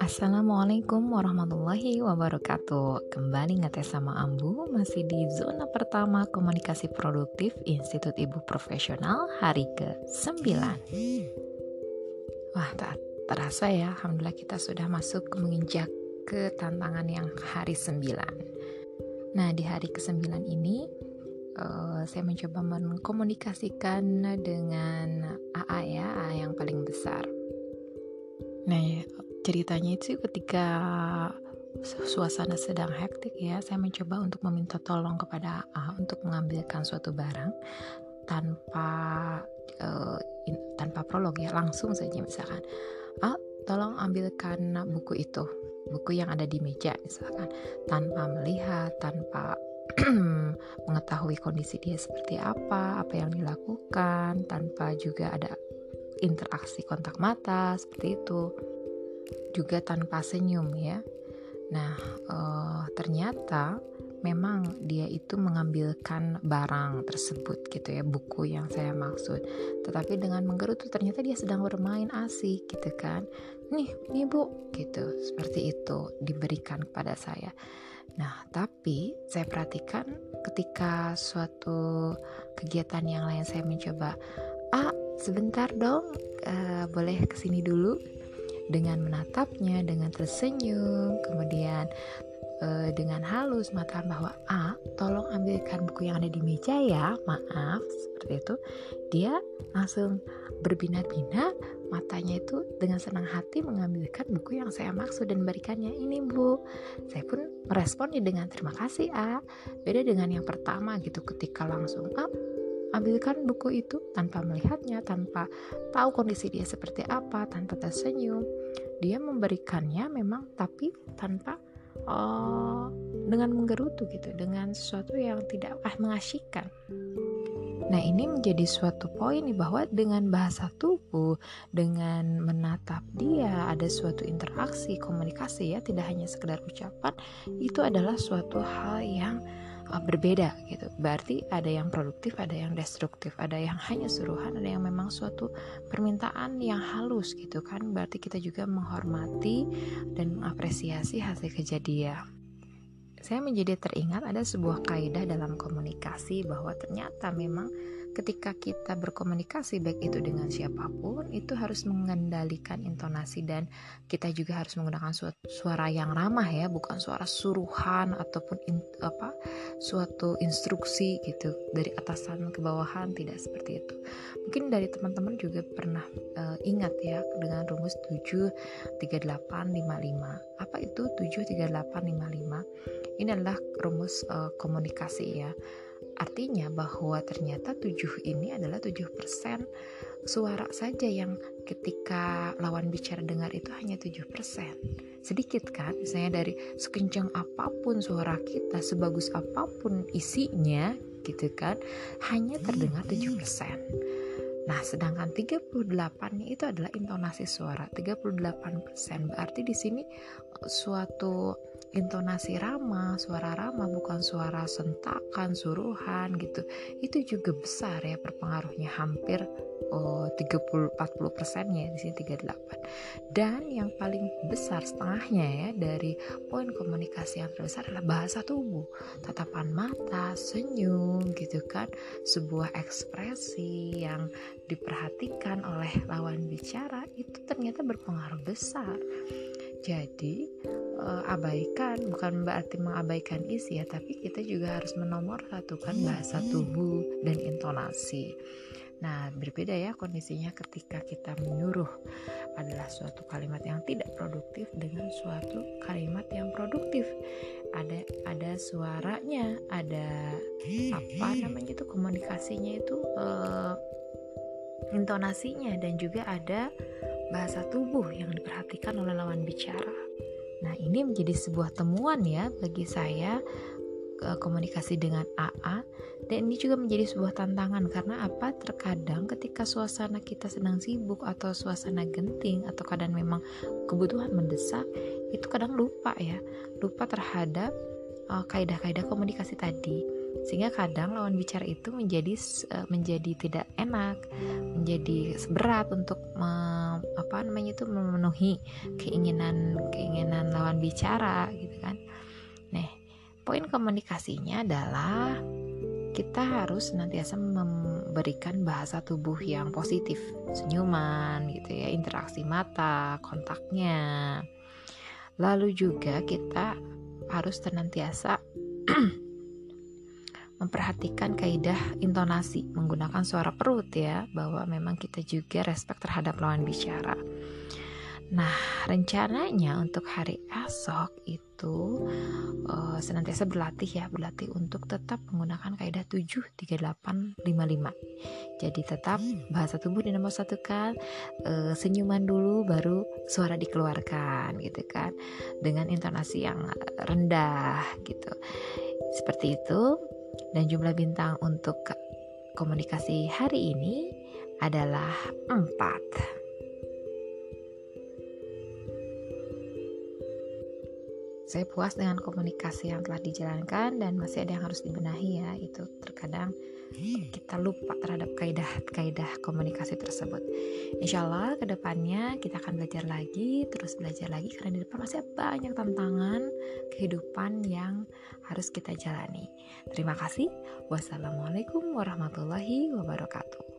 Assalamualaikum warahmatullahi wabarakatuh. Kembali ngetes sama Ambu Masih di zona pertama komunikasi produktif Institut Ibu Profesional hari ke-9 Wah tak terasa ya Alhamdulillah kita sudah masuk menginjak ke tantangan yang hari 9 Nah di hari ke-9 ini uh, Saya mencoba mengkomunikasikan dengan AA ya AA yang paling besar. Nah ceritanya itu ketika suasana sedang hektik ya saya mencoba untuk meminta tolong kepada A untuk mengambilkan suatu barang tanpa uh, in, tanpa prolog ya langsung saja misalkan. A tolong ambilkan buku itu buku yang ada di meja misalkan. Tanpa melihat tanpa mengetahui kondisi dia seperti apa apa yang dilakukan tanpa juga ada interaksi kontak mata seperti itu juga tanpa senyum ya. Nah, uh, ternyata memang dia itu mengambilkan barang tersebut gitu ya, buku yang saya maksud. Tetapi dengan menggerutu ternyata dia sedang bermain asik gitu kan. Nih, nih Bu, gitu. Seperti itu diberikan kepada saya. Nah, tapi saya perhatikan ketika suatu kegiatan yang lain saya mencoba, "Ah, sebentar dong, uh, boleh ke sini dulu?" dengan menatapnya, dengan tersenyum, kemudian uh, dengan halus mengatakan bahwa A, tolong ambilkan buku yang ada di meja ya, maaf, seperti itu. Dia langsung berbinar-binar, matanya itu dengan senang hati mengambilkan buku yang saya maksud dan memberikannya. Ini bu, saya pun meresponnya dengan terima kasih A. Beda dengan yang pertama gitu, ketika langsung A, ambilkan buku itu tanpa melihatnya, tanpa tahu kondisi dia seperti apa, tanpa tersenyum. Dia memberikannya memang tapi tanpa uh, dengan menggerutu gitu, dengan sesuatu yang tidak ah, mengasyikkan. Nah, ini menjadi suatu poin nih bahwa dengan bahasa tubuh, dengan menatap dia, ada suatu interaksi, komunikasi ya, tidak hanya sekedar ucapan, itu adalah suatu hal yang uh, berbeda gitu. Berarti ada yang produktif, ada yang destruktif, ada yang hanya suruhan, ada yang memang suatu permintaan yang halus gitu kan. Berarti kita juga menghormati dan mengapresiasi hasil kejadian. Saya menjadi teringat ada sebuah kaidah dalam komunikasi bahwa ternyata memang ketika kita berkomunikasi baik itu dengan siapa pun itu harus mengendalikan intonasi dan kita juga harus menggunakan suara yang ramah ya bukan suara suruhan ataupun in, apa suatu instruksi gitu dari atasan ke bawahan tidak seperti itu. Mungkin dari teman-teman juga pernah uh, ingat ya dengan rumus 73855 apa itu 73855 ini adalah rumus uh, komunikasi ya Artinya bahwa ternyata tujuh ini adalah tujuh persen suara saja yang ketika lawan bicara dengar itu hanya tujuh persen. Sedikit kan? Misalnya dari sekencang apa pun suara kita, sebagus apa pun isinya gitu kan, hanya terdengar tujuh persen. Nah, sedangkan 38-nya itu adalah intonasi suara. 38% berarti di sini suatu intonasi ramah, suara ramah bukan suara sentakan, suruhan gitu. Itu juga besar ya berpengaruhnya hampir oh, 30 40 persennya di sini 38. Dan yang paling besar setengahnya ya dari poin komunikasi yang terbesar adalah bahasa tubuh, tatapan mata, senyum gitu kan, sebuah ekspresi yang diperhatikan oleh lawan bicara itu ternyata berpengaruh besar. Jadi uh, abaikan bukan berarti mengabaikan isi ya, tapi kita juga harus menomor satukan bahasa tubuh dan intonasi. Nah, berbeda ya kondisinya ketika kita menyuruh adalah suatu kalimat yang tidak produktif dengan suatu kalimat yang produktif. Ada ada suaranya, ada apa namanya itu komunikasinya itu uh, intonasinya dan juga ada bahasa tubuh yang diperhatikan oleh lawan bicara. Nah, ini menjadi sebuah temuan ya bagi saya komunikasi dengan AA dan ini juga menjadi sebuah tantangan karena apa terkadang ketika suasana kita sedang sibuk atau suasana genting atau kadang memang kebutuhan mendesak itu kadang lupa ya lupa terhadap uh, kaidah-kaidah komunikasi tadi sehingga kadang lawan bicara itu menjadi uh, menjadi tidak enak menjadi berat untuk me, apa namanya itu memenuhi keinginan keinginan lawan bicara gitu kan nah poin komunikasinya adalah kita harus senantiasa memberikan bahasa tubuh yang positif, senyuman gitu ya, interaksi mata, kontaknya. Lalu juga kita harus senantiasa memperhatikan kaidah intonasi menggunakan suara perut ya bahwa memang kita juga respect terhadap lawan bicara. Nah, rencananya untuk hari esok itu uh, senantiasa berlatih ya, berlatih untuk tetap menggunakan kaidah 7 3 8 5 5. Jadi tetap bahasa tubuh dinamo satukan, uh, senyuman dulu baru suara dikeluarkan gitu kan. Dengan intonasi yang rendah gitu. Seperti itu. Dan jumlah bintang untuk komunikasi hari ini adalah 4. Saya puas dengan komunikasi yang telah dijalankan dan masih ada yang harus dibenahi ya. Itu terkadang kita lupa terhadap kaidah-kaidah komunikasi tersebut. Insya Allah ke depannya kita akan belajar lagi terus belajar lagi karena di depan masih banyak tantangan kehidupan yang harus kita jalani. Terima kasih. Wassalamualaikum warahmatullahi wabarakatuh